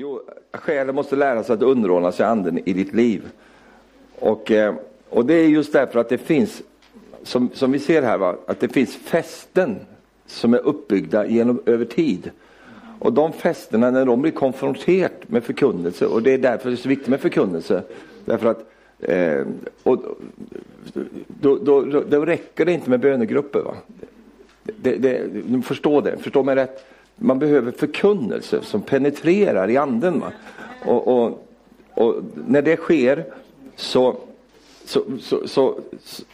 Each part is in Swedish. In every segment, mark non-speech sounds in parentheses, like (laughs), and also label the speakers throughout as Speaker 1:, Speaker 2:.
Speaker 1: Jo, själen måste lära sig att underordna sig anden i ditt liv. Och, eh, och det är just därför att det finns, som, som vi ser här, va, att det finns fästen som är uppbyggda genom, över tid. Och de fästena, när de blir konfronterat med förkunnelse, och det är därför det är så viktigt med förkunnelse, därför att eh, och, då, då, då, då, räcker det inte med bönegrupper. Va? Det, det, du det, förstå mig rätt man behöver förkunnelse som penetrerar i anden. Och, och, och, när det sker så, så, så, så,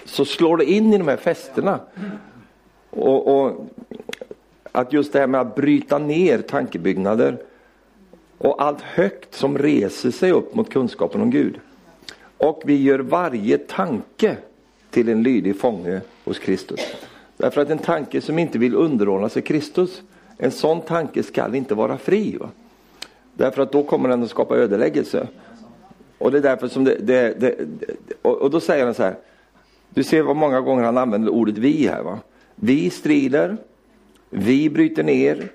Speaker 1: så slår det in i de här festerna. Och, och, att just det här med att bryta ner tankebyggnader och allt högt som reser sig upp mot kunskapen om Gud. Och vi gör varje tanke till en lydig fånge hos Kristus. Därför att en tanke som inte vill underordna sig Kristus en sån tanke skall inte vara fri. Va? Därför att då kommer den att skapa ödeläggelse. Och det är därför som det, det, det och, och, då säger han så här. Du ser vad många gånger han använder ordet vi här. Va? Vi strider, vi bryter ner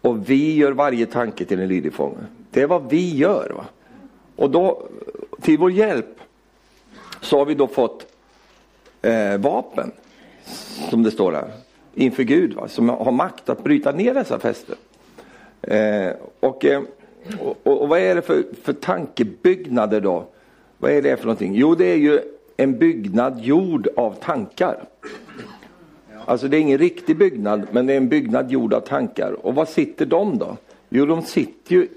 Speaker 1: och vi gör varje tanke till en lydig fånge. Det är vad vi gör. Va? Och då, till vår hjälp, så har vi då fått eh, vapen, som det står här inför Gud, va? som har makt att bryta ner dessa fästen. Eh, och, eh, och, och, vad är det för, för tankebyggnader då? Vad är det för någonting? Jo, det är ju en byggnad gjord av tankar. Alltså det är ingen riktig byggnad, men det är en byggnad gjord av tankar. Och var sitter de då? Jo, de sitter ju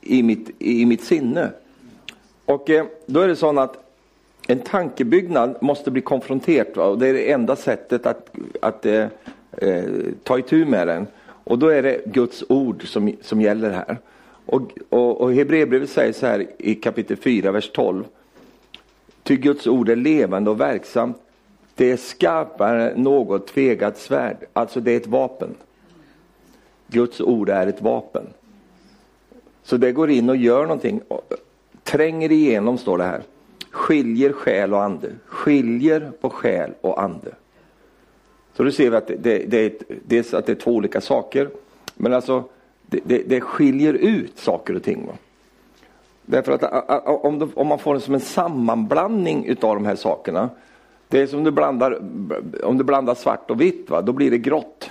Speaker 1: i mitt, i mitt sinne. Och eh, då är det så att en tankebyggnad måste bli konfronterad. Och det är det enda sättet att, att eh, eh, ta itu med den. Och då är det Guds ord som, som gäller här. Och, och, och Hebreerbrevet säger så här i kapitel 4, vers 12. Ty Guds ord är levande och verksamt. Det är skarpare än något tvegat svärd. Alltså det är ett vapen. Guds ord är ett vapen. Så det går in och gör någonting. Tränger igenom, står det här. Skiljer själ och ande. Skiljer på själ och ande. Så då ser vi att det, det, det är, dels att det är två olika saker, men alltså det, det det skiljer ut saker och ting. Va? Därför att om, om man får det som en sammanblandning utav de här sakerna, det är som du blandar, om du blandar svart och vitt, va? då blir det grått.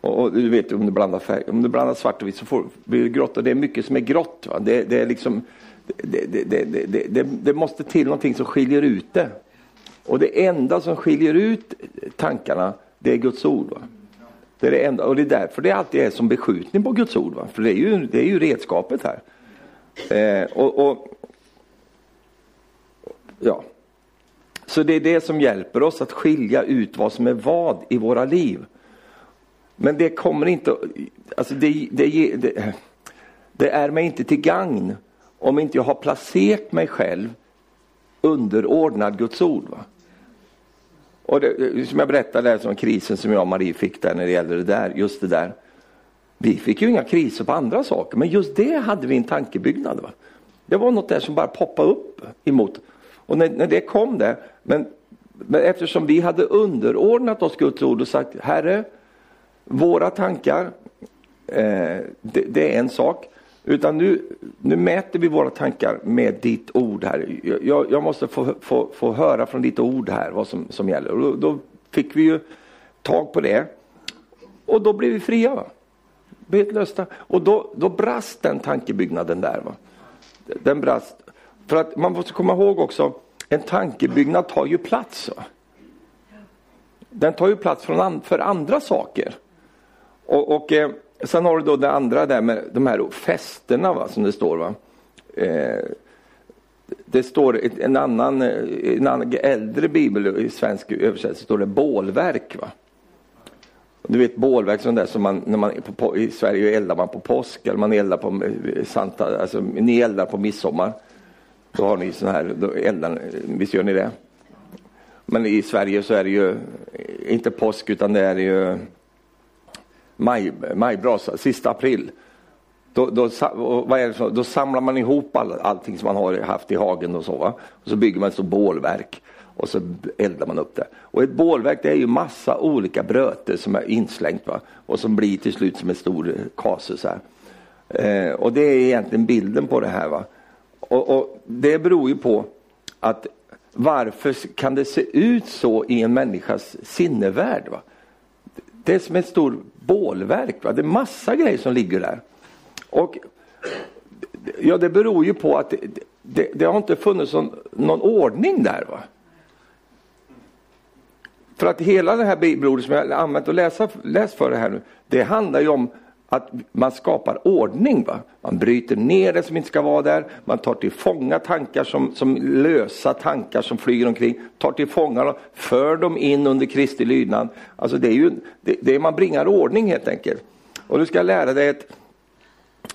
Speaker 1: Och, och, du vet om du blandar färg, om du blandar svart och vitt så får, blir det grått och det är mycket som är grått. Va? Det, det är liksom, det, det, det, måste till någonting som skiljer ut det. Och det enda som skiljer ut tankarna, det är Guds ord. Va? Det är det enda, och det är därför det alltid är som beskjutning på Guds ord. Va? För det är ju, det är ju redskapet här. Eh, och, och, ja. Så det är det som hjälper oss att skilja ut vad som är vad i våra liv. Men det kommer inte, alltså det, det, det, det är mig inte till gagn om inte jag har placerat mig själv underordnad Guds ord. Va? Och det, som jag berättade, som krisen som jag och Marie fick där när det gäller det där, just det där. Vi fick ju inga kriser på andra saker, men just det hade vi en tankebyggnad. Va? Det var något där som bara poppade upp emot. Och när, när det kom där, men, men eftersom vi hade underordnat oss Guds ord och sagt, Herre, våra tankar, eh, det, det, är en sak. Utan nu, nu mäter vi våra tankar med ditt ord här. Jag, jag måste få, få, få höra från ditt ord här vad som, som gäller. Och då, då fick vi ju tag på det. Och då blev vi fria. Va? Helt lösta. Och då, då brast den tankebyggnaden där. Va? Den brast. För att man måste komma ihåg också, en tankebyggnad tar ju plats. Va? Den tar ju plats från, för andra saker. Och, och eh, Sen har du då det andra där med de här festerna va, som det står. Va? Eh, det står en annan, eh, en annan äldre bibel i svensk översättning står det bålverk. Va? Du vet bålverk sånt där som man, när man på, i Sverige eldar man på påsk eller man eldar på eh, Santa, alltså ni eldar på midsommar. Då har ni sån här, då eldar, visst gör ni det? Men i Sverige så är det ju inte påsk utan det är ju maj, majbrasa, sista april. Då, då, vad är det så, då samlar man ihop all, allting som man har haft i hagen och så. Va? Och så bygger man ett stort bålverk och så eldar man upp det. Och ett bålverk det är ju massa olika bröter som är inslängt va? och som blir till slut som en stor kase. Så här. Eh, och det är egentligen bilden på det här. Va? Och, och, Det beror ju på att varför kan det se ut så i en människas sinnevärld? Va? Det är som ett stort bålverk. Va? Det är massa grejer som ligger där. Och Ja, det beror ju på att det, det, det har inte funnits någon, någon ordning där. Va? För att hela det här bibelordet som jag har använt och läst för det här nu, det handlar ju om att man skapar ordning. Va? Man bryter ner det som inte ska vara där, man tar till fånga tankar som, som lösa tankar som flyger omkring, tar till fånga och för dem in under Kristi lydnad. Alltså det är ju, det, det man bringar ordning helt enkelt. Och du ska lära dig ett,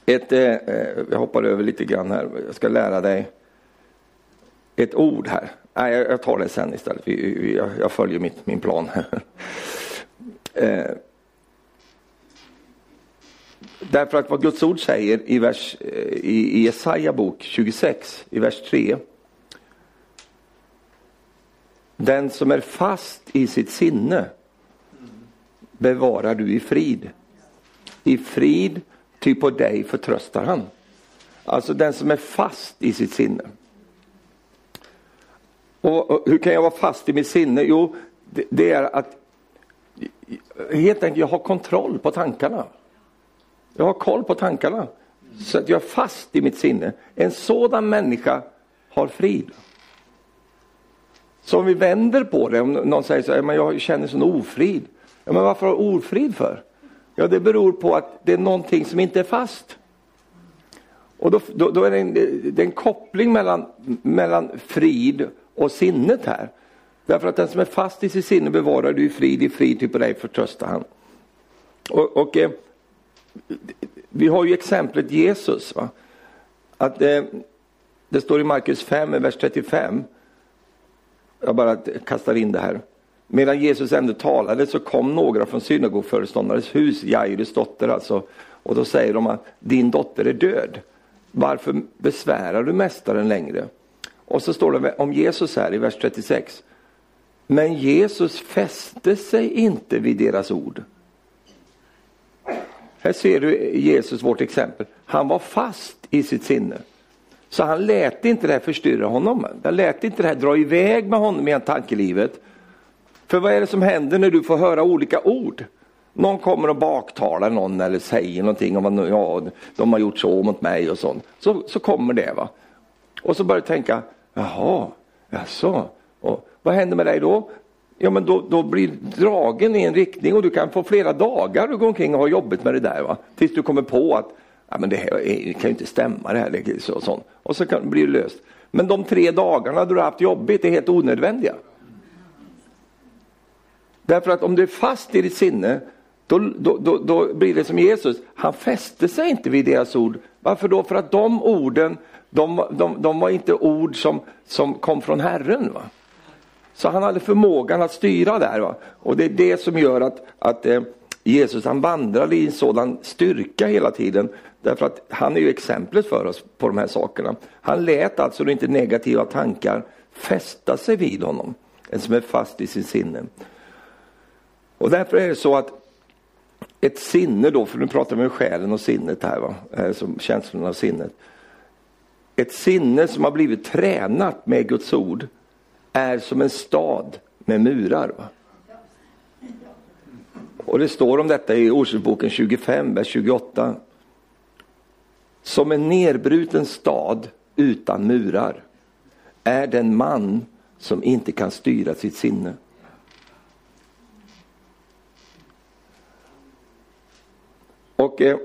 Speaker 1: ett eh, eh, jag hoppar över lite grann här, jag ska lära dig ett ord här. Nej, jag tar det sen istället. Jag, jag följer mitt, min plan. här. (laughs) därför att vad Guds ord säger i, vers, eh, i, i Jesaja bok 26, i vers 3. Den som är fast i sitt sinne bevarar du i frid. I frid, ty på dig förtröstar han. Alltså den som är fast i sitt sinne. Och, och, hur kan jag vara fast i mitt sinne? Jo, det, det, är att helt enkelt jag har kontroll på tankarna. Jag har koll på tankarna. Så att jag är fast i mitt sinne. En sådan människa har frid. Så om vi vänder på det, om någon säger så här, men jag känner sån ofrid. Ja, men varför har du ofrid för? Ja, det beror på att det är någonting som inte är fast. Och då, då, då är det en, det är en koppling mellan, mellan frid och sinnet här. Därför att den som är fast i sitt sinne bevarar du i frid, i frid typ till på dig förtröstar han. Och, och eh, vi har ju exemplet Jesus. Va? Att eh, Det står i Markus 5, vers 35. Jag bara kastar in det här. Medan Jesus ändå talade så kom några från synagogföreståndarens hus, Jairus dotter alltså. Och då säger de att din dotter är död. Varför besvärar du mästaren längre? Och så står det om Jesus här i vers 36. Men Jesus fäste sig inte vid deras ord. Här ser du Jesus, vårt exempel. Han var fast i sitt sinne. Så han lät inte det här förstyrra honom. Han lät inte det här dra iväg med honom i tankelivet. För vad är det som händer när du får höra olika ord? Någon kommer och baktalar någon eller säger någonting om att ja, de har gjort så mot mig och sånt. Så, så kommer det. va. Och så börjar du tänka, Jaha, jaså. Och vad händer med dig då? Ja, men då, då blir dragen i en riktning och du kan få flera dagar att gå omkring och ha jobbigt med det där. Va? Tills du kommer på att ja, men det här det kan ju inte stämma det här. Det, så, och, sånt. och så kan, blir det löst. Men de tre dagarna du har haft jobbigt är helt onödvändiga. Därför att om du är fast i ditt sinne då, då, då, då, blir det som Jesus, han fäste sig inte vid deras ord. Varför då? För att de orden de, de, de var inte ord som, som kom från Herren. Va? Så han hade förmågan att styra där. Va? Och det är det som gör att, att eh, Jesus han vandrade i en sådan styrka hela tiden. Därför att han är ju exemplet för oss på de här sakerna. Han lät alltså inte negativa tankar fästa sig vid honom. En som är fast i sin sinne. Och därför är det så att ett sinne då, för nu pratar vi om själen och sinnet här, va? Eh, som känslorna och sinnet ett sinne som har blivit tränat med Guds ord är som en stad med murar. Va? Och det står om detta i Ordspråksboken 25, vers 28. Som en nedbruten stad utan murar är den man som inte kan styra sitt sinne. Och, eh,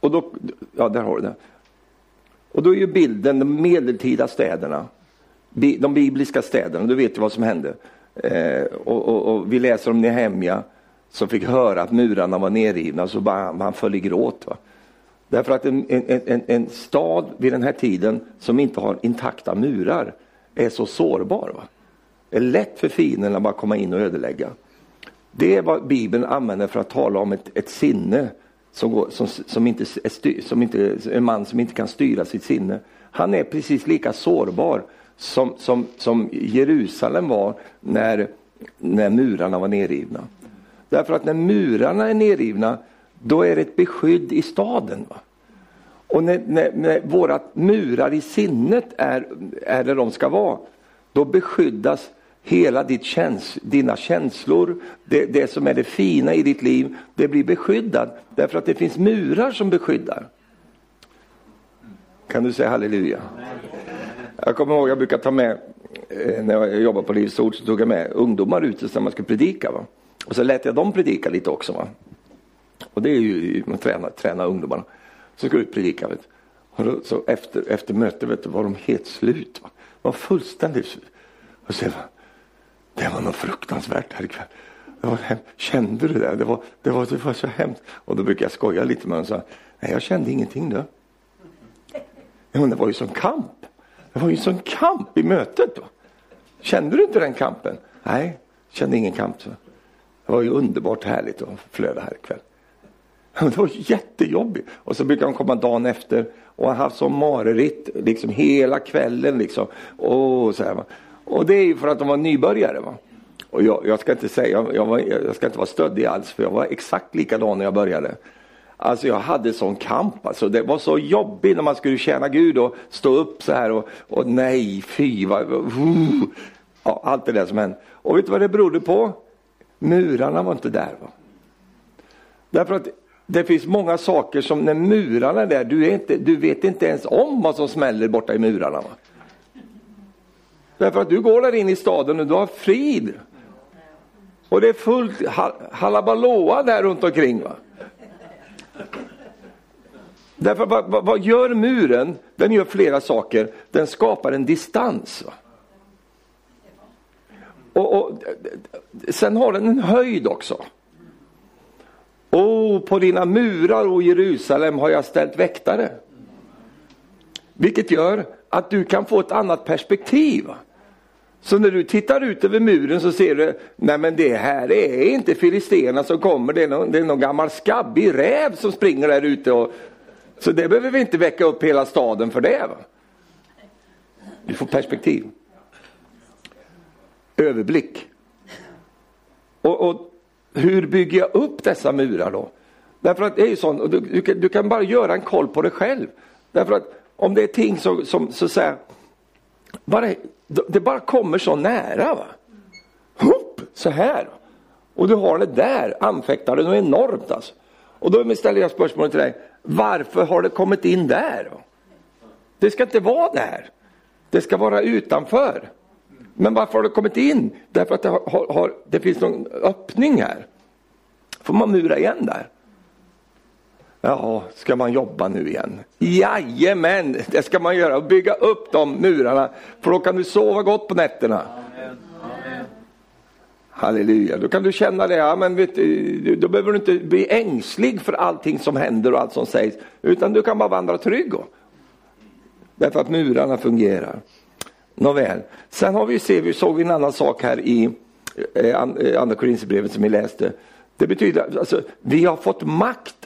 Speaker 1: och då, ja där har du det. Och då är ju bilden de medeltida städerna, de bibliska städerna, du vet ju vad som hände. Eh, och, och, och, vi läser om Nehemja som fick höra att murarna var nerrivna så bara, han föll i gråt. Va? Därför att en, en, en, en, stad vid den här tiden som inte har intakta murar är så sårbar. Va? Det är lätt för fienden att bara komma in och ödelägga. Det är vad Bibeln använder för att tala om ett, ett sinne som, går, som, som, inte är styr, som inte, en man som inte kan styra sitt sinne. Han är precis lika sårbar som, som, som Jerusalem var när, när murarna var nerrivna. Därför att när murarna är nerrivna då är det ett beskydd i staden. Va? Och när, när, när våra murar i sinnet är, är där de ska vara, då beskyddas hela ditt käns dina känslor, det, det som är det fina i ditt liv, det blir beskyddat därför att det finns murar som beskyddar. Kan du säga halleluja? Jag kommer ihåg, jag brukar ta med, eh, när jag jobbade på Livets Ord, så tog jag med ungdomar ute när man skulle predika. Va? Och så lät jag dem predika lite också. Va? Och det är ju, man tränar, tränar ungdomarna. Så skulle ut predika. Vet. Och då, så efter, efter mötet vet du, var de helt slut. Va? De var fullständigt slut. Och så, va? Det var något fruktansvärt här ikväll. Det var Kände du det? Det var, det, var, det var så hemskt. Och då brukar jag skoja lite med dem och säga, nej jag kände ingenting då. Men det var ju som kamp. Det var ju en sån kamp i mötet. Då. Kände du inte den kampen? Nej, kände ingen kamp. Så. Det var ju underbart härligt att flöda här ikväll. (laughs) Det var jättejobbigt. Och så brukar de komma dagen efter och ha haft som mareritt liksom hela kvällen. Liksom. Och, så här, va. och det är ju för att de var nybörjare. Va? Och jag, jag ska inte säga, jag, var, jag ska inte vara stöddig alls för jag var exakt likadan när jag började. Alltså jag hade sån kamp, alltså det var så jobbigt när man skulle tjäna Gud och stå upp så här och, och nej, fy, vad, uh, (laughs) ja, allt det där som hände. Och vet du vad det berodde på? Murarna var inte där. Va? Därför att det finns många saker som när murarna är där, du, är inte, du vet inte ens om vad som smäller borta i murarna. Va? Därför att du går där in i staden och du har frid. Och det är fullt halabaloa där runt omkring. Va? Därför vad, vad, vad, gör muren? Den gör flera saker. Den skapar en distans. Va? Och, och, sen har den en höjd också. Oh, på dina murar, o Jerusalem, har jag ställt väktare. Vilket gör att du kan få ett annat perspektiv. Så när du tittar ut över muren så ser du, nej men det här är inte filisterna som kommer, det är någon, det är någon gammal skabbig räv som springer där ute. Och, så det behöver vi inte väcka upp hela staden för det. Va? Du får perspektiv. Överblick. Och, och, hur bygger jag upp dessa murar då? Därför att det är ju sånt, du, du, kan, du, kan, bara göra en koll på dig själv. Därför att om det är ting som, som så att säga, bara, det bara kommer så nära. Va? Hopp, så här. Och du har det där, anfäktar det något enormt alltså. Och då ställer jag spörsmålet till dig, varför har det kommit in där? Det ska inte vara där. Det ska vara utanför. Men varför har det kommit in? Därför att det, har, har, det finns någon öppning här. Får man mura igen där? Ja, ska man jobba nu igen? Jajamän, det ska man göra. Bygga upp de murarna. För då kan du sova gott på nätterna. Halleluja, då kan du känna det, ja, men vet du, då behöver du inte bli ängslig för allting som händer och allt som sägs. Utan du kan bara vandra trygg. Och, därför att murarna fungerar. Nåväl, sen har vi, ser vi, såg vi en annan sak här i eh, eh Andra Korinthierbrevet som vi läste. Det betyder alltså, vi har fått makt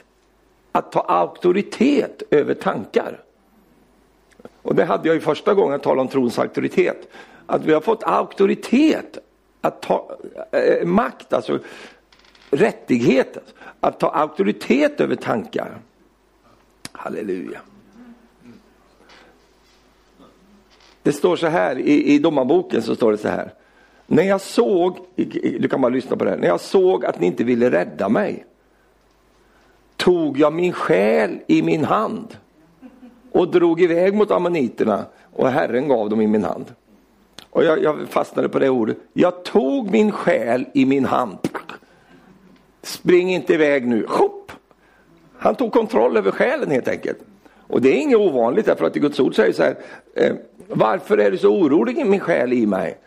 Speaker 1: att ta auktoritet över tankar. Och det hade jag ju första gången jag talade om trons auktoritet. Att vi har fått auktoritet, att ta eh, makt, alltså rättighet, att ta auktoritet över tankar. Halleluja. Det står så här i, i domarboken så står det så här. När jag såg, du kan bara lyssna på det här, när jag såg att ni inte ville rädda mig tog jag min själ i min hand och drog iväg mot ammoniterna och Herren gav dem i min hand. Och jag, jag fastnade på det ordet. Jag tog min själ i min hand. Spring inte iväg nu. Hopp! Han tog kontroll över själen helt enkelt. Och det är inget ovanligt därför att i Guds ord säger så här. Eh, varför är du så orolig min själ i mig?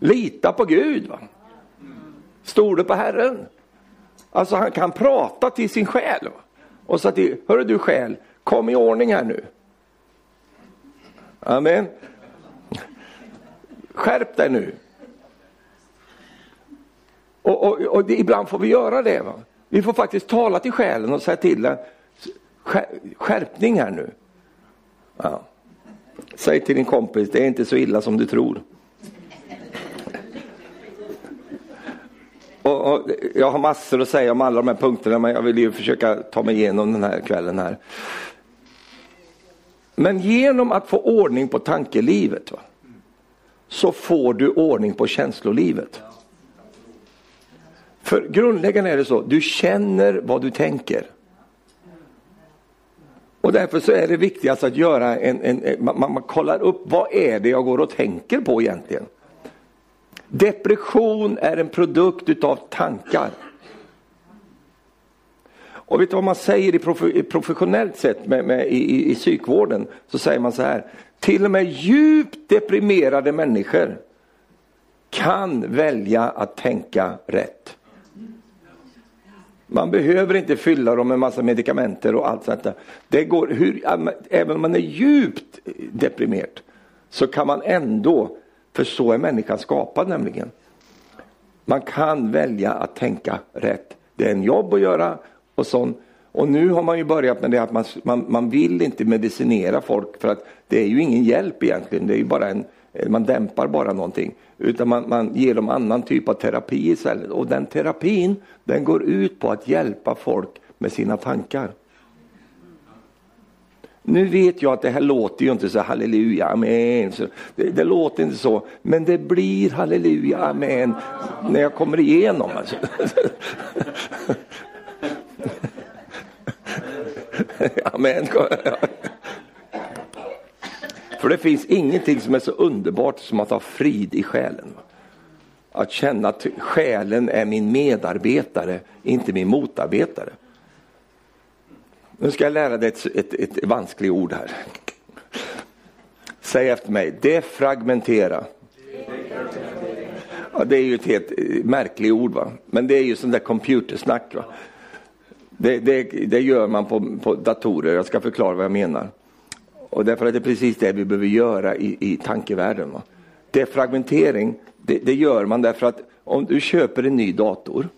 Speaker 1: Lita på Gud. Va? Stod på Herren. Alltså han kan prata till sin själ. Och säga till, hörru du själ, kom i ordning här nu. Amen. Skärp dig nu. Och, och, och det, ibland får vi göra det. Va? Vi får faktiskt tala till själen och säga till den, skärpning här nu. Ja. Säg till din kompis, det är inte så illa som du tror. Och, och, jag har massor att säga om alla de här punkterna men jag vill ju försöka ta mig igenom den här kvällen här. Men genom att få ordning på tankelivet va, så får du ordning på känslolivet. För grundläggande är det så, du känner vad du tänker. Och därför så är det viktigast att göra en, en, en man, man, kollar upp vad är det jag går och tänker på egentligen. Depression är en produkt utav tankar. Och vet du vad man säger i, professionellt sett med, med, i, i psykvården? Så säger man så här, till och med djupt deprimerade människor kan välja att tänka rätt. Man behöver inte fylla dem med massa medikamenter och allt sånt där. Det går, hur, även om man är djupt deprimerad så kan man ändå, för så är människan skapad nämligen. Man kan välja att tänka rätt. Det är en jobb att göra och sånt. Och nu har man ju börjat med det att man, man, man vill inte medicinera folk för att det är ju ingen hjälp egentligen. Det är ju bara en, man dämpar bara någonting. Utan man, man ger dem annan typ av terapi istället. Och den terapin den går ut på att hjälpa folk med sina tankar. Nu vet jag att det här låter ju inte så halleluja, amen. Så det, det, låter inte så, men det blir halleluja, amen när jag kommer igenom. Alltså. (laughs) amen. För det finns ingenting som är så underbart som att ha frid i själen. Att känna att själen är min medarbetare, inte min motarbetare. Nu ska jag lära dig ett, ett, ett vanskligt ord här. Säg efter mig, defragmentera. Ja, det är ju ett helt eh, märkligt ord, va? men det är ju sånt där computersnack. Va? Det, det, det gör man på, på datorer, jag ska förklara vad jag menar. Och därför att det är precis det vi behöver göra i, i tankevärlden. Va? Defragmentering, det, det, gör man därför att om du köper en ny dator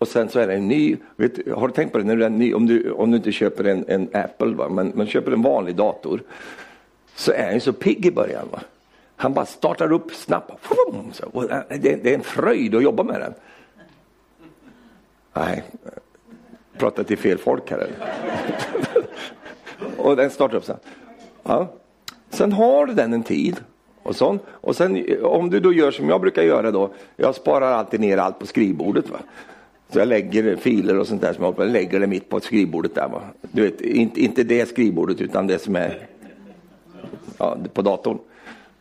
Speaker 1: och sen så är det en ny, vet, har du tänkt på det, när du är ny, om, du, om du inte köper en, en Apple, va? Men, men köper en vanlig dator så är den så pigg i början. Va? Han bara startar upp snabbt. Så, eh, det, det är en fröjd att jobba med den. Nej, pratar till fel folk här. (laughs) och den startar upp så här. Ja. Sen har du den en tid. Och, sån. och sen om du då gör som jag brukar göra då, jag sparar alltid ner allt på skrivbordet. Va? Så jag lägger filer och sånt där som jag på, lägger det mitt på skrivbordet där. Va? Du vet, inte, inte det skrivbordet utan det som är ja, på datorn.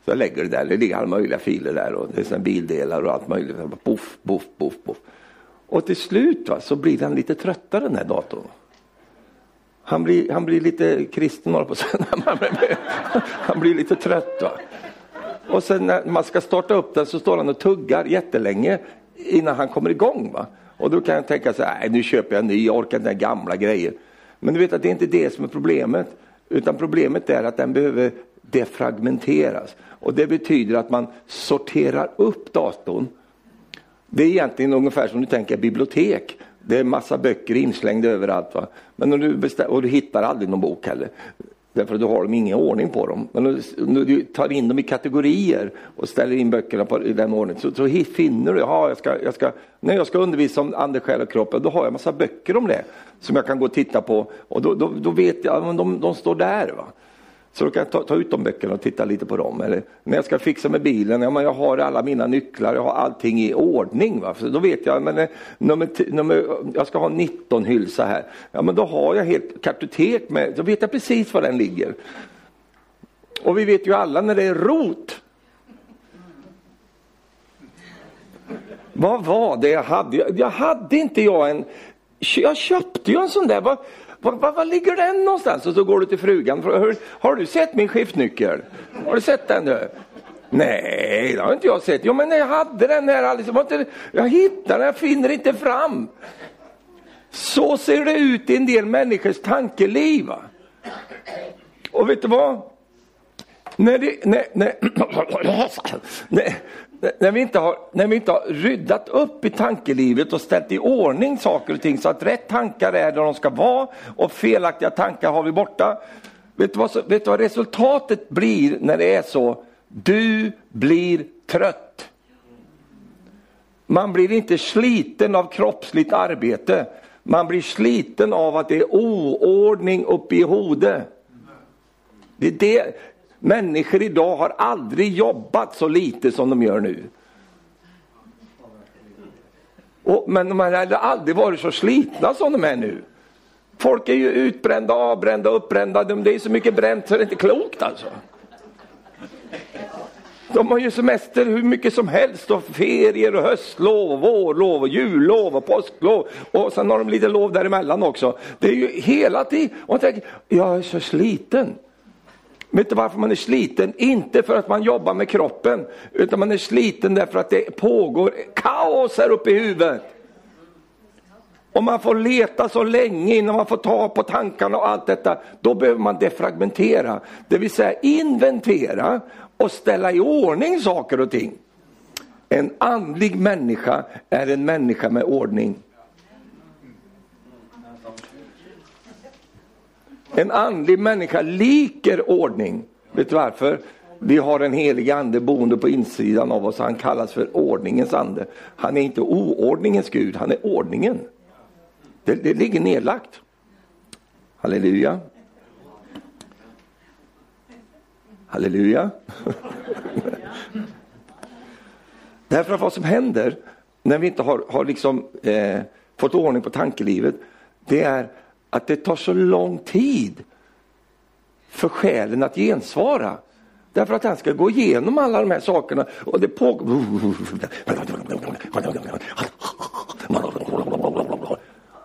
Speaker 1: Så jag lägger det där, det ligger alla möjliga filer där och det är bildelar och allt möjligt. Poff, poff, poff, poff. Och till slut va, så blir den lite tröttare den här datorn. Han blir, han blir lite kristen, på (laughs) Han blir lite trött. Va? Och sen när man ska starta upp den så står han och tuggar jättelänge innan han kommer igång. Va? Och då kan jag tänka så här, nu köper jag en ny, jag orkar inte den gamla grejer. Men du vet att det är inte det som är problemet. Utan problemet är att den behöver defragmenteras. Och det betyder att man sorterar upp datorn. Det är egentligen ungefär som du tänker bibliotek. Det är massa böcker inslängda överallt. Va? Men du bestäm- och du hittar aldrig någon bok heller. Därför att du har dem ingen ordning på dem. Men om du tar in dem i kategorier och ställer in böckerna på, i den ordningen så, så finner du, ja, jag ska, jag ska, när jag ska undervisa om ande, själ och kropp, då har jag massa böcker om det som jag kan gå och titta på och då, då, då vet jag, att de, de står där. Va? Så då kan jag ta, ta, ut de böckerna och titta lite på dem. Eller när jag ska fixa med bilen, ja, men jag har alla mina nycklar, jag har allting i ordning. Va? Så då vet jag, men eh, nummer, nummer, jag ska ha 19 hylsa här. Ja men då har jag helt kartotek med, då vet jag precis var den ligger. Och vi vet ju alla när det är rot. Vad var det jag hade? Jag hade inte jag en, jag köpte ju en sån där. Var, var, var, ligger den någonstans? Och så går du till frugan. Har, har du sett min skiftnyckel? Har du sett den nu? Nej, det har inte jag sett. Jo, men jag hade den här alldeles. Jag, jag hittar den, jag finner inte fram. Så ser det ut i en del människors tankeliv. Va? Och vet du vad? När, det, när, när, (clears throat) när, vi inte har, när vi inte har ryddat upp i tankelivet och ställt i ordning saker och ting så att rätt tankar är där de ska vara och felaktiga tankar har vi borta. Vet du vad, vet du vad resultatet blir när det är så? Du blir trött. Man blir inte sliten av kroppsligt arbete. Man blir sliten av att det är oordning uppe i hodet. Det är det. Människor idag har aldrig jobbat så lite som de gör nu. Och, men de har aldrig varit så slitna som de är nu. Folk är ju utbrända, avbrända, uppbrända. Det är så mycket bränt så det är inte klokt alltså. De har ju semester hur mycket som helst och ferier och höstlov och vårlov och jullov och påsklov. Och sen har de lite lov däremellan också. Det är ju hela tiden. Och jag tänker, jag är så sliten. Vet du varför man är sliten? Inte för att man jobbar med kroppen, utan man är sliten därför att det pågår kaos här uppe i huvudet. Och man får leta så länge innan man får ta på tankarna och allt detta. Då behöver man defragmentera, det vill säga inventera och ställa i ordning saker och ting. En andlig människa är en människa med ordning. En andlig människa liker ordning. Vet du varför? Vi har en helig ande boende på insidan av oss. Han kallas för ordningens ande. Han är inte oordningens Gud, han är ordningen. Det, det ligger nedlagt. Halleluja. Halleluja. (laughs) Därför att vad som händer när vi inte har, har liksom, eh, fått ordning på tankelivet, det är att det tar så lång tid för själen att gensvara. Därför att han ska gå igenom alla de här sakerna och det pågår...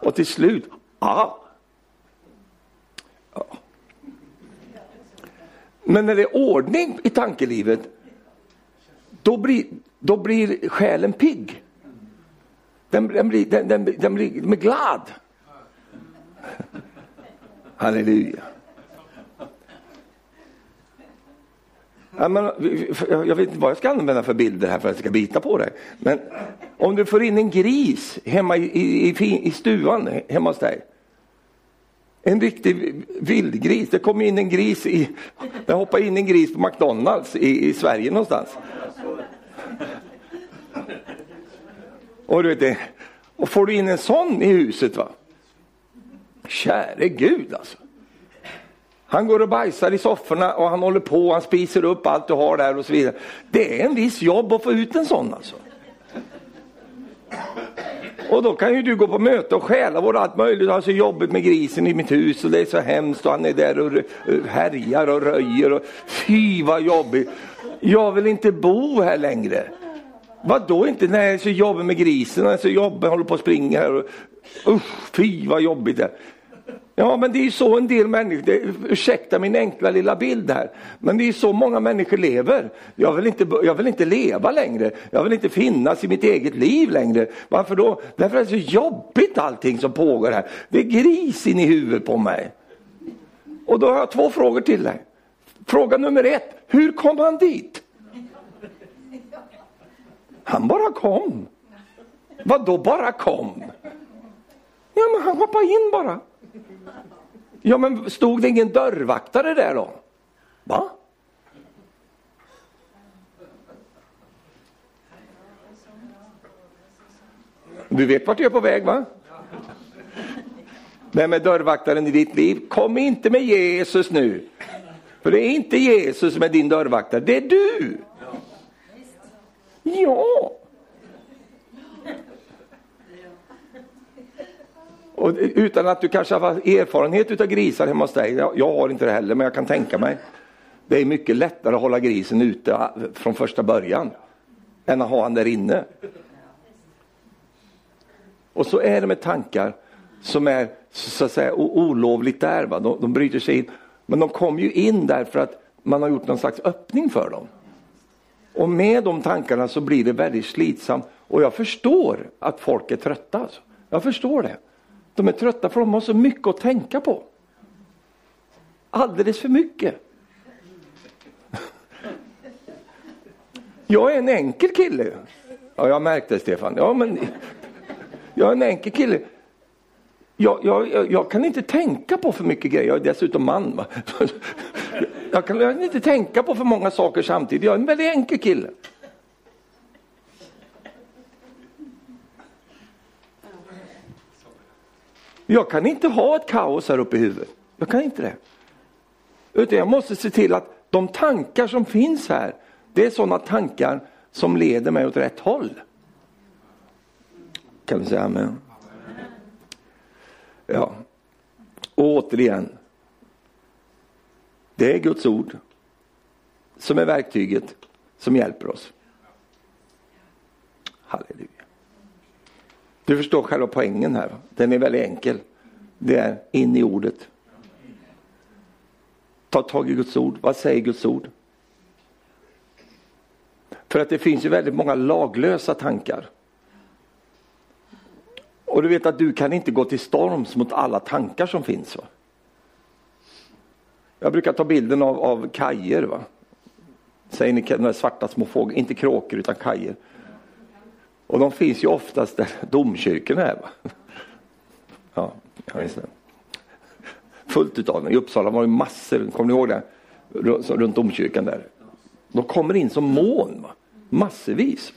Speaker 1: Och till slut, ja. Men när det är ordning i tankelivet, då blir, då blir själen pigg. Den, den, blir, den, den, den blir den blir glad. Halleluja. Ja, men, jag vet inte vad jag ska använda för bilder här för att jag ska bita på dig. Men om du får in en gris hemma i, i, i stuvan hemma hos dig. En riktig vildgris. Det kom in en gris i, det hoppade in en gris på McDonalds i, i Sverige någonstans. Och, du vet och får du in en sån i huset va. Käre Gud alltså. Han går och bajsar i sofforna och han håller på, han spiser upp allt du har där och så vidare. Det är en viss jobb att få ut en sån alltså. Och då kan ju du gå på möte och stjäla vår allt möjligt. Jag har så jobbigt med grisen i mitt hus och det är så hemskt och han är där och härjar och röjer. Och, fy vad jobbigt. Jag vill inte bo här längre. Vad då inte? Nej, jag är så jobbigt med grisen, Jag är så jobbigt, jag håller på att springa här. Och, usch, fy vad jobbigt det är. Ja, men det är så en del människor, det, ursäkta min enkla lilla bild här, men det är så många människor lever. Jag vill, inte, jag vill inte leva längre, jag vill inte finnas i mitt eget liv längre. Varför då? Därför att det är så jobbigt allting som pågår här. Det är gris in i huvudet på mig. Och då har jag två frågor till dig. Fråga nummer ett, hur kom han dit? Han bara kom. Vad då bara kom? Ja, men han hoppade in bara. Ja, men stod det ingen dörrvaktare där då? Va? Du vet vart jag är på väg va? Vem är dörrvaktaren i ditt liv? Kom inte med Jesus nu. För det är inte Jesus som är din dörrvaktare, det är du. Ja. Och utan att du kanske har erfarenhet av grisar hemma hos dig, jag har inte det heller men jag kan tänka mig. Det är mycket lättare att hålla grisen ute ah, från första början än att ha han där inne. Och så är det med tankar som är så att säga olovligt där. Va? De, de bryter sig in. Men de kommer ju in därför att man har gjort någon slags öppning för dem. Och med de tankarna så blir det väldigt slitsamt. Och jag förstår att folk är trötta. Alltså. Jag förstår det. De är trötta för de har så mycket att tänka på. Alldeles för mycket. Jag är en enkel kille. Ja, jag märkte Stefan. Ja, men jag är en enkel kille. Jag, jag, jag, kan inte tänka på för mycket grejer. Jag är dessutom man. Va? Jag kan, jag kan inte tänka på för många saker samtidigt. Jag är en väldigt enkel kille. Jag kan inte ha ett kaos här uppe i huvudet. Jag kan inte det. Utan jag måste se till att de tankar som finns här, det är sådana tankar som leder mig åt rätt håll. Kan vi säga amen? Ja. Och återigen, det är Guds ord som är verktyget som hjälper oss. Halleluja. Du förstår själva poängen här. Den är väldigt enkel. Det är in i ordet. Ta tag i Guds ord. Vad säger Guds ord? För att det finns ju väldigt många laglösa tankar. Och du vet att du kan inte gå till storms mot alla tankar som finns. Va? Jag brukar ta bilden av, av kajer. Va? Säger ni de svarta små fåglar, inte kråkor utan kajer. Och de finns ju oftast där domkyrkorna är. Va? Ja, jag minns det. Fullt utav dem. I Uppsala var det massor, kommer ni ihåg det? Runt domkyrkan där. De kommer in som moln, va? massvis.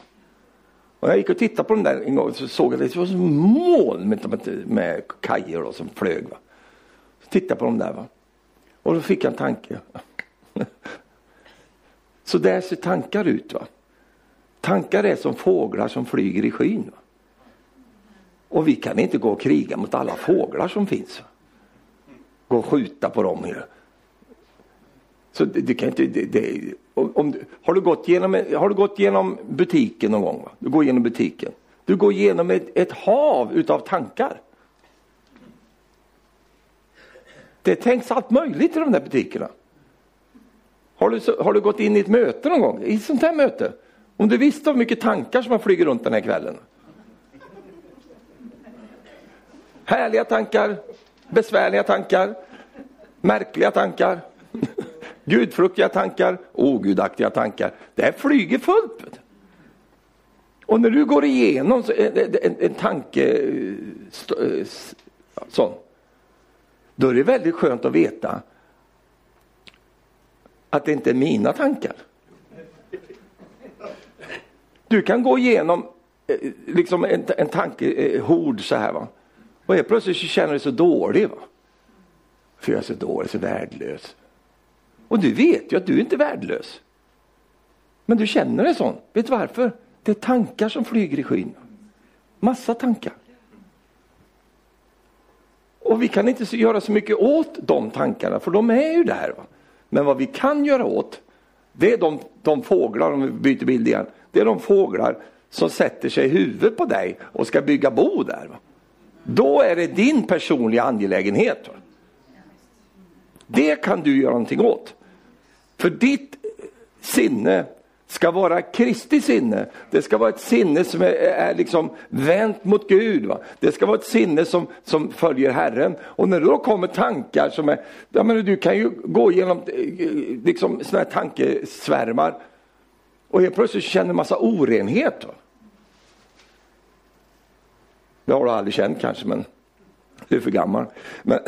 Speaker 1: Och jag gick och tittade på dem där en gång och såg att det var som moln med, med kajer då, som flög. Va? Så tittade jag på dem där. Va? Och då fick jag en tanke. (laughs) Så där ser tankar ut. va. Tankar är som fåglar som flyger i skyn. Och vi kan inte gå och kriga mot alla fåglar som finns. Gå och skjuta på dem. Så det, det kan inte, det, det, om, har, du gått genom, har du gått genom butiken någon gång? Va? Du går genom butiken. Du går genom ett, ett hav utav tankar. Det tänks allt möjligt i de där butikerna. Har du, har du gått in i ett möte någon gång? I ett sånt här möte? Om du visste hur mycket tankar som har flyger runt den här kvällen. Härliga tankar, besvärliga tankar, märkliga tankar, (laughs) gudfruktiga tankar, ogudaktiga tankar. Det här flyger fullt. Och när du går igenom en, en, en tanke eh, sån, då är det väldigt skönt att veta att det inte är mina tankar. Du kan gå igenom eh, liksom en, en tankehord eh, så här va. Och helt plötsligt så känner du dig så dålig. Va? För jag är så dålig, så värdelös. Och du vet ju att du inte är värdelös. Men du känner dig sån. Vet du varför? Det är tankar som flyger i skyn. Massa tankar. Och vi kan inte göra så mycket åt de tankarna, för de är ju där. Va? Men vad vi kan göra åt, det är de, de fåglar, om vi byter bild igen, det är de fåglar som sätter sig i huvudet på dig och ska bygga bo där. Va? Då är det din personliga angelägenhet. Va? Det kan du göra någonting åt. För ditt sinne ska vara Kristi sinne. Det ska vara ett sinne som är, är liksom vänt mot Gud. Va? Det ska vara ett sinne som, som följer Herren. Och när det då kommer tankar som är, jag menar, du kan ju gå igenom eh, eh, liksom, såna här tankesvärmar och helt plötsligt känner en massa orenhet. Va? Det har du aldrig känt kanske, men du är för gammal. Men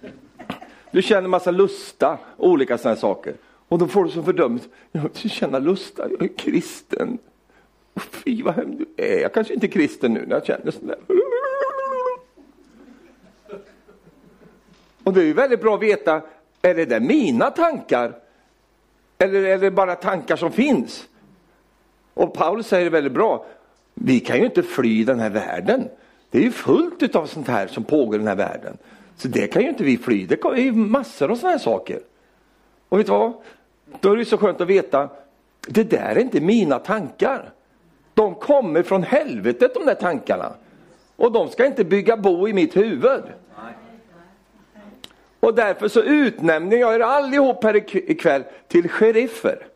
Speaker 1: (clears throat) du känner massa lusta, olika sådana saker. Och då får du som fördömelse, jag känner lusta, jag är kristen. Och fy vad hemskt du är, jag kanske inte är kristen nu när jag känner sådär. Och det är ju väldigt bra att veta, är det där mina tankar? Eller är det bara tankar som finns? Och Paulus säger det väldigt bra, vi kan ju inte fly den här världen. Det är ju fullt av sånt här som pågår i den här världen. Så det kan ju inte vi fly, det är ju massor av såna här saker. Och vet du vad? Då är det så skönt att veta, det där är inte mina tankar. De kommer från helvetet de där tankarna. Och de ska inte bygga bo i mitt huvud. Och därför så utnämner jag er allihop här ikväll till sheriffer.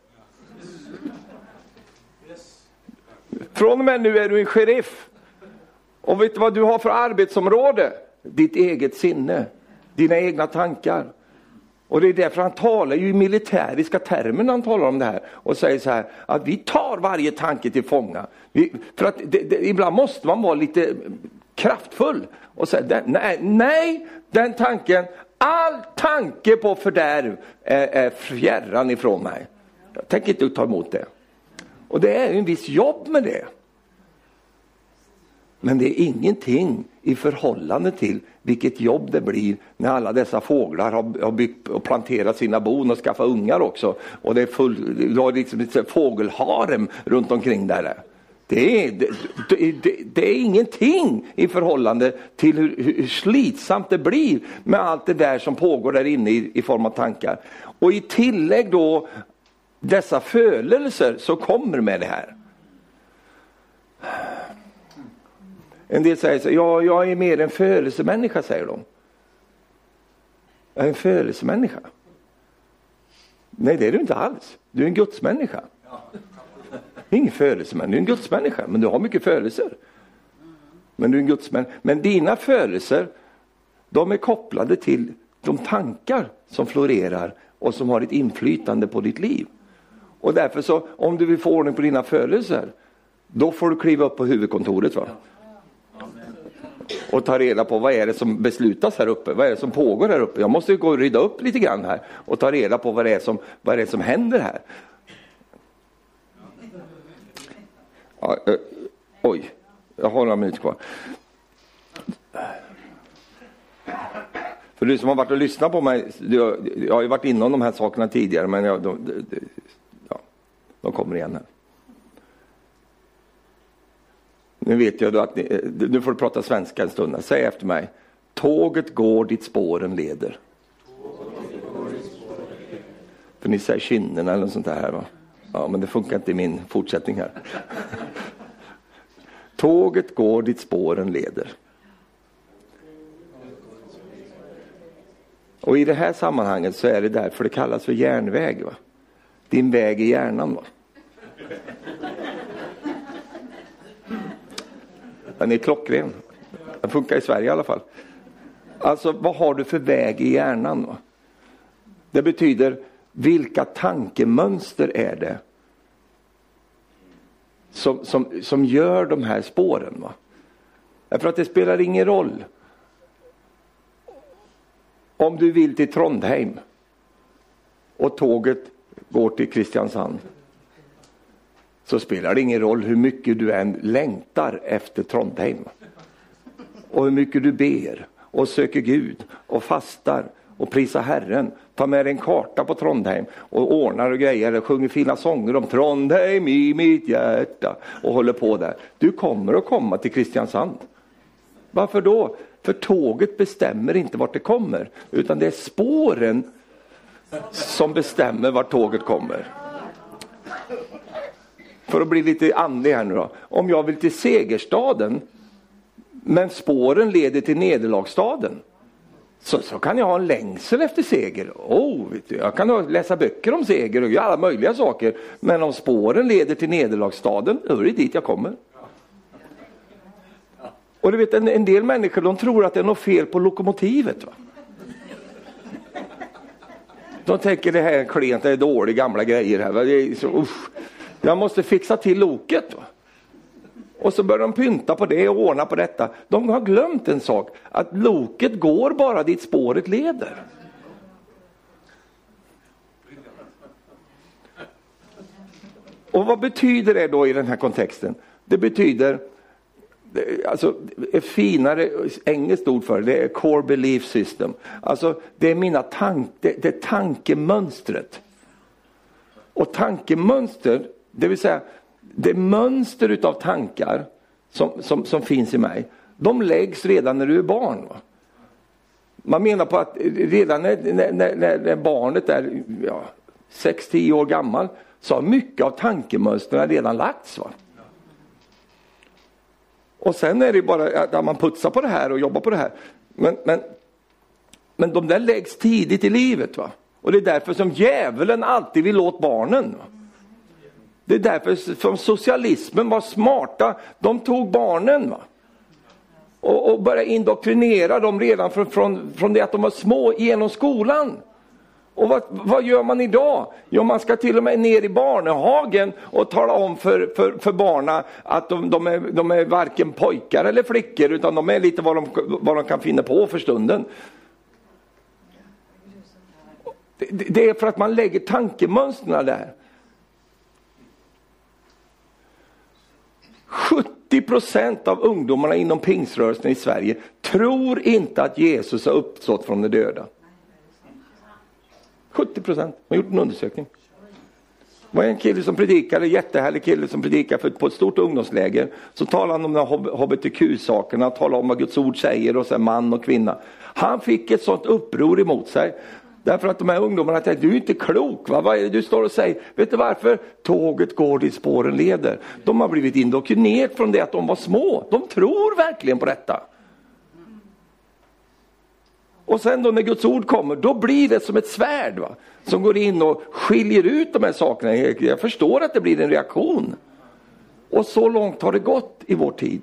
Speaker 1: Från och med nu är du en sheriff. Och vet du vad du har för arbetsområde? Ditt eget sinne, dina egna tankar. Och det är därför han talar ju i militäriska termer när han talar om det här och säger så här att vi tar varje tanke till fånga. Vi, för att det, det, ibland måste man vara lite kraftfull och säga nej, nej, den tanken, all tanke på fördärv är, är fjärran ifrån mig. Jag tänker inte ta emot det. Och det är en viss jobb med det. Men det är ingenting i förhållande till vilket jobb det blir när alla dessa fåglar har, byggt och planterat sina bon och skaffat ungar också. Och det är full, du har liksom ett fågelharem runt omkring där. Det är, det, det, det är ingenting i förhållande till hur, hur, slitsamt det blir med allt det där som pågår där inne i, i form av tankar. Och i tillägg då dessa födelser som kommer med det här. En del säger så ja, jag är mer en födelsemänniska, säger de. Jag är en födelsemänniska. Nej, det är du inte alls. Du är en gudsmänniska. Du är Ingen födelsemänniska, du är en gudsmänniska, men du har mycket födelser. Men du är en gudsmänniska. Men dina födelser, de är kopplade till de tankar som florerar och som har ett inflytande på ditt liv. Och därför så, om du vill få ordning på dina födelser, då får du kliva upp på huvudkontoret. Va? och ta reda på vad är det som beslutas här uppe, vad är det som pågår här uppe. Jag måste gå och rydda upp lite grann här och ta reda på vad det är som, vad det är som händer här. Ja, äh, Eh, oj, jag har några minuter kvar. För du som har varit och lyssnat på mig, jag har ju varit inne om de här sakerna tidigare men jag, de, de, ja, de kommer igen här. Nu vet jag att ni, eh, nu får du prata svenska en stund. Säg efter mig. Tåget går dit spåren leder. För ni säger kinderna eller något sånt där. Va? Ja, men det funkar inte i min fortsättning här. Tåget går dit spåren leder. Och i det här sammanhanget så är det därför det kallas för järnväg. Va? Din väg i hjärnan. Va? Den är klockren. Den funkar i Sverige i alla fall. Alltså vad har du för väg i hjärnan? Va? Det betyder vilka tankemönster är det som, som, som gör de här spåren? Va? Därför att det spelar ingen roll om du vill till Trondheim och tåget går till Kristiansand så spelar det ingen roll hur mycket du än längtar efter Trondheim. Och hur mycket du ber och söker Gud och fastar och prisa Herren. Ta med dig en karta på Trondheim och ordnar och grejer och sjunger fina sånger om Trondheim i mitt hjärta och håller på där. Du kommer att komma till Kristiansand. Varför då? För tåget bestämmer inte vart det kommer utan det är spåren som bestämmer vart tåget kommer för att bli lite andlig här nu då. Om jag vill till segerstaden, men spåren leder till nederlagsstaden. Så, så kan jag ha en längsel efter seger. Oh, vet du, jag kan läsa böcker om seger och göra alla möjliga saker. Men om spåren leder till nederlagsstaden, då är det dit jag kommer. Och du vet, en, en del människor de tror att det är något fel på lokomotivet. Va? De tänker det här är klent, det är dåliga gamla grejer här. Va? Det är så, usch. Jag måste fixa till loket. Va? Och så börjar de pynta på det och ordna på detta. De har glömt en sak, att loket går bara dit spåret leder. Och vad betyder det då i den här kontexten? Det betyder, alltså ett finare engelskt ord för det, det är core belief system. Alltså det är mina tank, det, det är tankemönstret. Och tankemönster det vill säga, det mönster utav tankar som, som, som finns i mig, de läggs redan när du är barn. Va? Man menar på att redan när, när, när, när barnet är ja, 6-10 år gammal så har mycket av tankemönstren redan lagts. Va? Och sen är det bara att man putsar på det här och jobbar på det här. Men, men, men de där läggs tidigt i livet. va Och det är därför som djävulen alltid vill åt barnen. Va? Det är därför som socialismen var smarta. De tog barnen va? Och, och började indoktrinera dem redan från, från, från det att de var små genom skolan. Och vad, vad, gör man idag? Jo, man ska till och med ner i barnehagen och tala om för, för, för barna att de, de, är, de är varken pojkar eller flickor utan de är lite vad de, vad de kan finna på för stunden. Det, det är för att man lägger tankemönstren där. 70 procent av ungdomarna inom pingströrelsen i Sverige tror inte att Jesus har uppstått från de döda. 70 procent. Man har gjort en undersökning. Det var en kille som predikade, en jättehärlig kille som predikade på ett stort ungdomsläger. Så talade han om de här hbtq-sakerna, talade om vad Guds ord säger och sen man och kvinna. Han fick ett sånt uppror emot sig. Därför att de här ungdomarna tänkte, du är inte klok, va? vad är det du står och säger? Vet du varför? Tåget går dit spåren leder. De har blivit indoktrinerade från det att de var små. De tror verkligen på detta. Och sen då när Guds ord kommer, då blir det som ett svärd va? som går in och skiljer ut de här sakerna. Jag förstår att det blir en reaktion. Och så långt har det gått i vår tid.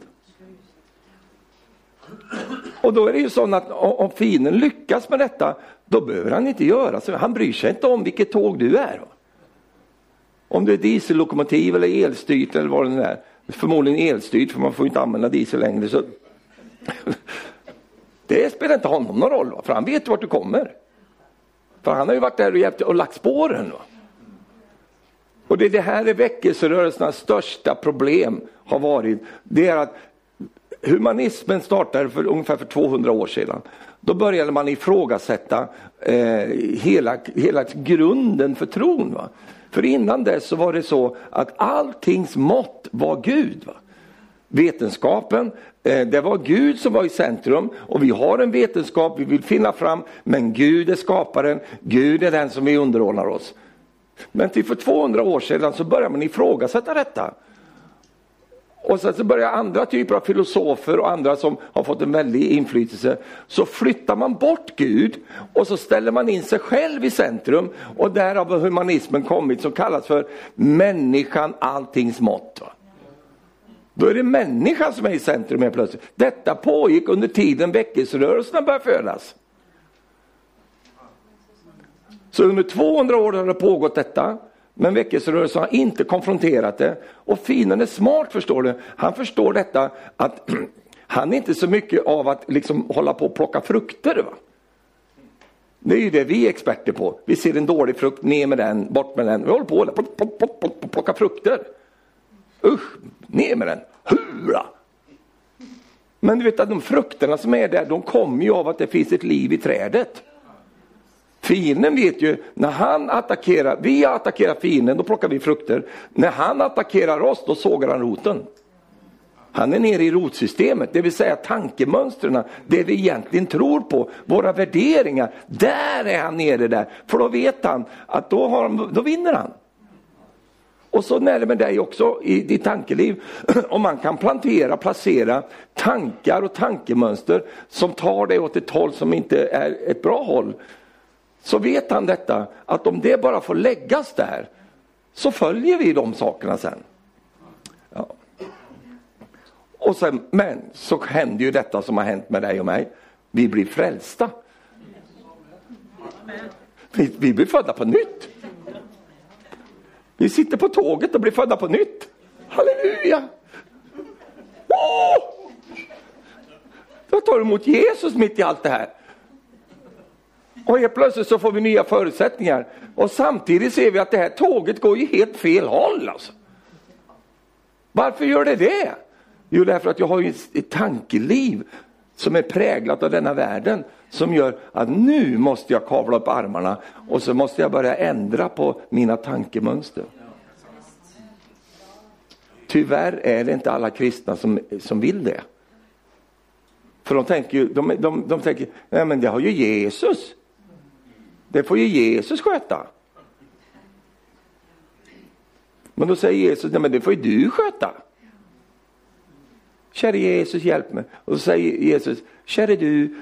Speaker 1: Och då är det ju så att om fienden lyckas med detta, då behöver han inte göra så. Han bryr sig inte om vilket tåg du är. Om du är diesellokomotiv eller elstyrt eller vad det nu är. Förmodligen elstyrt för man får inte använda diesel längre. Så (laughs) det spelar inte honom någon roll, för han vet vart du kommer. För han har ju varit där och hjälpt och lagt spåren. Va? Och det, det här är väckelserörelsernas största problem har varit, det är att humanismen startade för ungefär för 200 år sedan. Då började man ifrågasätta eh, hela, hela grunden för tron. Va? För innan dess så var det så att alltings mått var Gud. Va? Vetenskapen, eh, det var Gud som var i centrum och vi har en vetenskap vi vill finna fram, men Gud är skaparen, Gud är den som vi underordnar oss. Men till för 200 år sedan så började man ifrågasätta detta. Och sen så börjar andra typer av filosofer och andra som har fått en väldig inflytelse. Så flyttar man bort Gud och så ställer man in sig själv i centrum. Och därav har humanismen kommit som kallas för människan alltings mått. Då är det människan som är i centrum helt plötsligt. Detta pågick under tiden väckelserörelserna började födas. Så under 200 år har det pågått detta. Men väckelserörelsen har inte konfronterat det. Och fienden är smart förstår du. Han förstår detta att (clears throat) han är inte så mycket av att liksom hålla på och plocka frukter. Va? Det är ju det vi är experter på. Vi ser en dålig frukt, ner med den, bort med den. Vi håller på och plockar frukter. Usch, ner med den. Hurra! Men du vet att de frukterna som är där, de kommer ju av att det finns ett liv i trädet. Fienden vet ju, när han attackerar, vi attackerar fienden, då plockar vi frukter. När han attackerar oss, då sågar han roten. Han är nere i rotsystemet, det vill säga tankemönstren, det vi egentligen tror på, våra värderingar. Där är han nere där, för då vet han att då, har, då vinner han. Och så är det med dig också i ditt tankeliv. (clears throat) Om man kan plantera, placera tankar och tankemönster som tar dig åt ett håll som inte är ett bra håll. Så vet han detta, att om det bara får läggas där så följer vi de sakerna sen. Ja. Och sen, men så händer ju detta som har hänt med dig och mig. Vi blir frälsta. Vi, vi blir födda på nytt. Vi sitter på tåget och blir födda på nytt. Halleluja! Åh! Jag tar emot Jesus mitt i allt det här. Och helt plötsligt så får vi nya förutsättningar. Och samtidigt ser vi att det här tåget går ju helt fel håll. Alltså. Varför gör det det? Jo, därför att jag har ju ett tankeliv som är präglat av denna världen som gör att nu måste jag kavla upp armarna och så måste jag börja ändra på mina tankemönster. Tyvärr är det inte alla kristna som, som vill det. För de tänker ju, de, de, de tänker, nej men det har ju Jesus. Det får ju Jesus sköta. Men då säger Jesus, nej men det får ju du sköta. Käre Jesus, hjälp mig. Och så säger Jesus, käre du.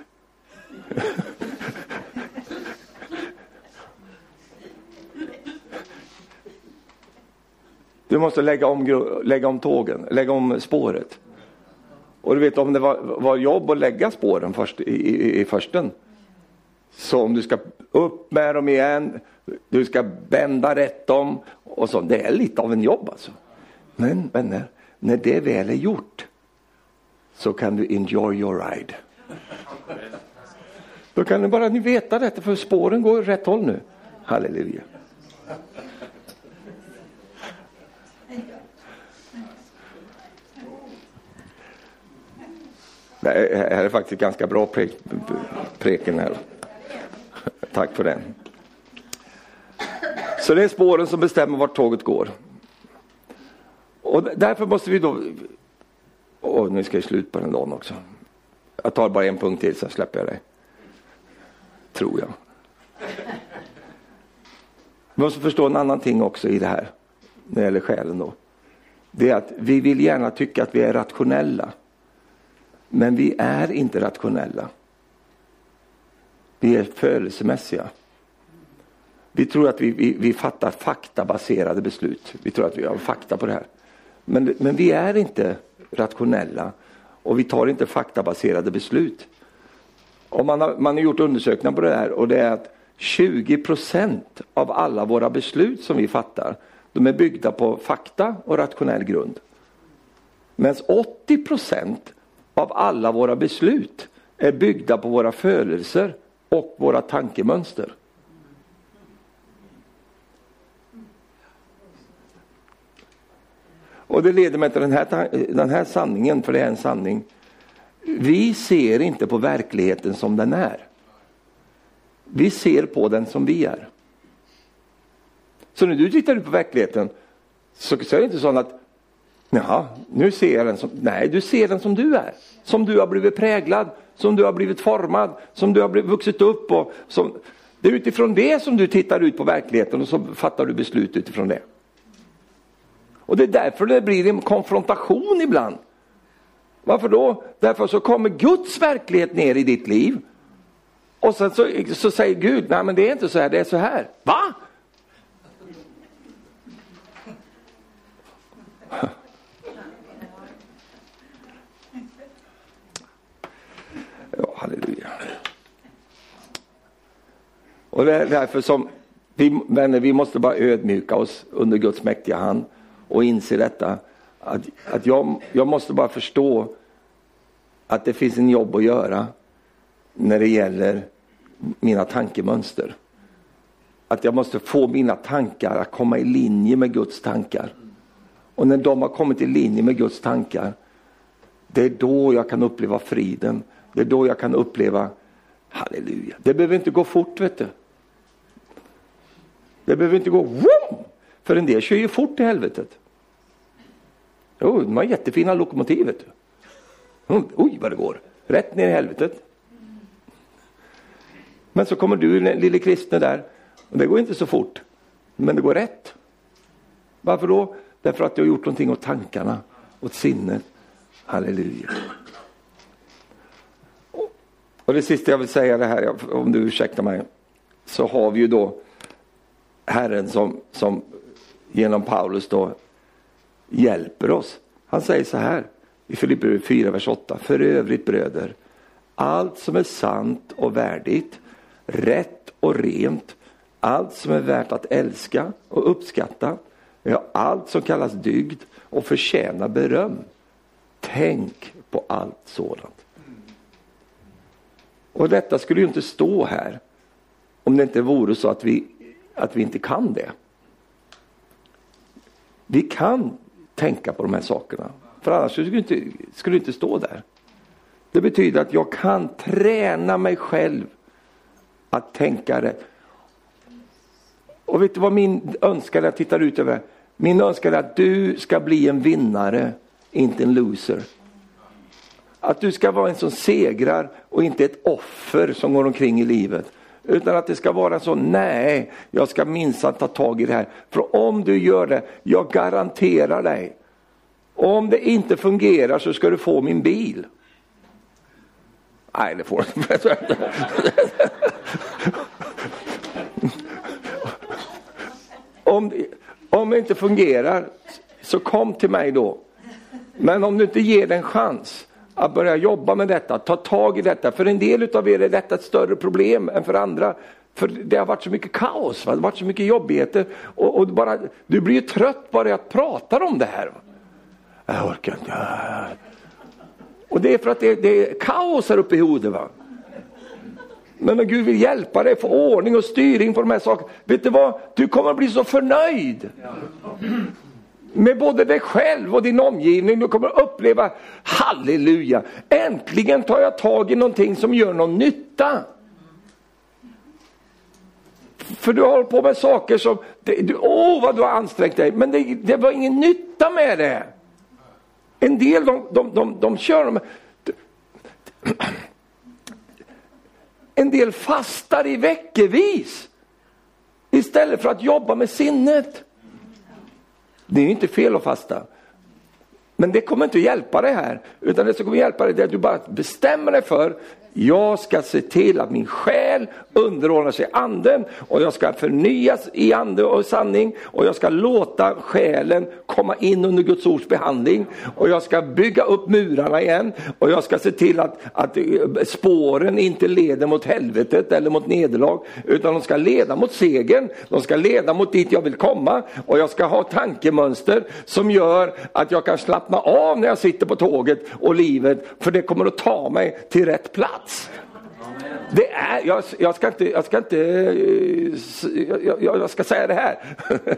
Speaker 1: Du måste lägga om, lägga om tågen, lägga om spåret. Och du vet om det var, var jobb att lägga spåren först, i, i, i försten. Så om du ska upp med dem igen, du ska bända rätt dem och så. Det är lite av en jobb alltså. Men vänner, när det väl är gjort så kan du enjoy your ride. Då kan ni bara ni veta detta för spåren går rätt håll nu. Halleluja. Det här är faktiskt ganska bra pre preken här. Tack för det. Så det är spåren som bestämmer vart tåget går. Och därför måste vi då... Oh, nu ska jag slut på den dagen också. Jag tar bara en punkt till, sen släpper jag dig. Tror jag. Vi måste förstå en annan ting också i det här, när det gäller själen då. Det är att vi vill gärna tycka att vi är rationella. Men vi är inte rationella. Vi är födelsemässiga. Vi tror att vi, vi, vi fattar faktabaserade beslut. Vi tror att vi har fakta på det här. Men, men vi är inte rationella och vi tar inte faktabaserade beslut. Och man, har, man har gjort undersökningar på det här och det är att 20 procent av alla våra beslut som vi fattar, de är byggda på fakta och rationell grund. Medan 80 procent av alla våra beslut är byggda på våra födelser och våra tankemönster. Och det leder mig till den här, den här sanningen, för det är en sanning. Vi ser inte på verkligheten som den är. Vi ser på den som vi är. Så när du tittar ut på verkligheten så, så är det inte så att Jaha, nu ser jag den som, nej du ser den som du är. Som du har blivit präglad, som du har blivit formad, som du har blivit, vuxit upp och som, det är utifrån det som du tittar ut på verkligheten och så fattar du beslut utifrån det. Och det är därför det blir en konfrontation ibland. Varför då? Därför så kommer Guds verklighet ner i ditt liv. Och sen så, så säger Gud, nej men det är inte så här, det är så här. Va? Halleluja. Och det är därför som vi, vänner, vi måste bara ödmjuka oss under Guds mäktiga hand och inse detta. Att, att jag, jag måste bara förstå att det finns en jobb att göra när det gäller mina tankemönster. Att jag måste få mina tankar att komma i linje med Guds tankar. Och när de har kommit i linje med Guds tankar, det är då jag kan uppleva friden. Det är då jag kan uppleva halleluja. Det behöver inte gå fort vet du. Det behöver inte gå vroom! För en del kör ju fort i helvetet. Jo, de har jättefina lokomotiv vet du. Mm, oj vad det går, rätt ner i helvetet. Men så kommer du lille kristne där och det går inte så fort. Men det går rätt. Varför då? Därför att du har gjort någonting åt tankarna, åt sinnet. Halleluja. Och det sista jag vill säga det här, om du ursäktar mig, så har vi ju då Herren som, som genom Paulus då hjälper oss. Han säger så här i Filipperbrevet 4, vers 8. För övrigt bröder, allt som är sant och värdigt, rätt och rent, allt som är värt att älska och uppskatta, ja, allt som kallas dygd och förtjänar beröm. Tänk på allt sådant. Och detta skulle ju inte stå här om det inte vore så att vi, att vi inte kan det. Vi kan tänka på de här sakerna. För annars skulle det inte, skulle det inte stå där. Det betyder att jag kan träna mig själv att tänka rätt. Och vet du vad min önskan är? Jag tittar ut över Min önskan är att du ska bli en vinnare, inte en loser. Att du ska vara en som segrar och inte ett offer som går omkring i livet. Utan att det ska vara så, nej, jag ska minsann ta tag i det här. För om du gör det, jag garanterar dig, om det inte fungerar så ska du få min bil. Nej, det får du inte. om, om det inte fungerar, så kom till mig då. Men om du inte ger det en chans, att börja jobba med detta, ta tag i detta. För en del av er är detta ett större problem än för andra. För det har varit så mycket kaos, va? det har varit så mycket jobbigheter. Och, och bara, du blir ju trött bara att prata om det här. Jag orkar inte. Och det är för att det, det är kaos här uppe i huvudet. Va? Men när Gud vill hjälpa dig få ordning och styrning på de här sakerna. Vet du vad? Du kommer att bli så förnöjd med både dig själv och din omgivning. Du kommer att uppleva, halleluja, äntligen tar jag tag i någonting som gör någon nytta. För du har på med saker som, du, åh vad du har ansträngt dig, men det, det var ingen nytta med det. En del de, de, de, de kör, en del fastar i veckovis istället för att jobba med sinnet. Det är inte fel att fasta. Men det kommer inte hjälpa dig här. Utan det som kommer hjälpa dig är att du bara bestämmer dig för jag ska se till att min själ underordnar sig anden och jag ska förnyas i ande och sanning och jag ska låta själen komma in under Guds ords behandling och jag ska bygga upp murarna igen och jag ska se till att, att eh, spåren inte leder mot helvetet eller mot nederlag utan de ska leda mot segern, de ska leda mot dit jag vill komma och jag ska ha tankemönster som gör att jag kan slappna av när jag sitter på tåget och livet för det kommer att ta mig till rätt plats. Det är, jag, jag, ska inte, jag ska inte, eh, jag, jag, ska säga det här. (laughs)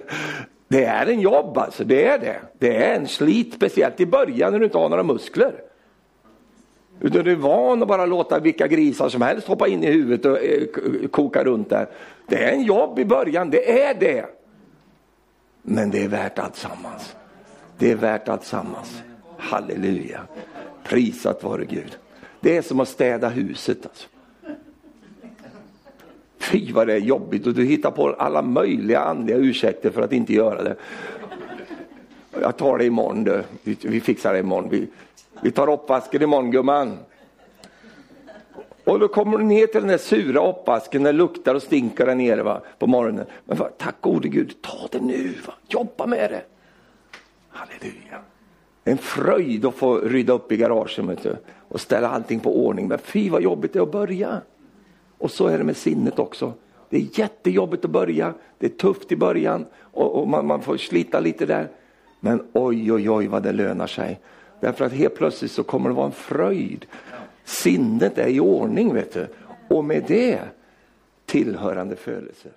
Speaker 1: Det är en jobb alltså, det är det. Det är en slit, speciellt i början när du inte har några muskler. Utan du är van att bara låta vilka grisar som helst hoppa in i huvudet och eh, koka runt där. Det är en jobb i början, det är det. Men det är värt allt sammans. Det är värt allt sammans. Halleluja. Prisat vare Gud. Det är som att städa huset. Alltså. Fy vad det är jobbigt och du hittar på alla möjliga andliga ursäkter för att inte göra det. Jag tar det imorgon du. Vi, vi fixar det imorgon. Vi, vi tar uppvasken imorgon gumman. Och då kommer du ner till den där sura uppvasken, det luktar och stinker där nere va, på morgonen. Men va, tack gode Gud, ta det nu, va. jobba med det. Halleluja. En fröjd att få rydda upp i garaget och ställa allting på ordning. Men fy vad jobbigt det är att börja. Och så är det med sinnet också. Det är jättejobbigt att börja, det är tufft i början och, och man, man, får slita lite där. Men oj, oj, oj vad det lönar sig. Därför att helt plötsligt så kommer det vara en fröjd. Sinnet är i ordning vet du. Och med det tillhörande födelser.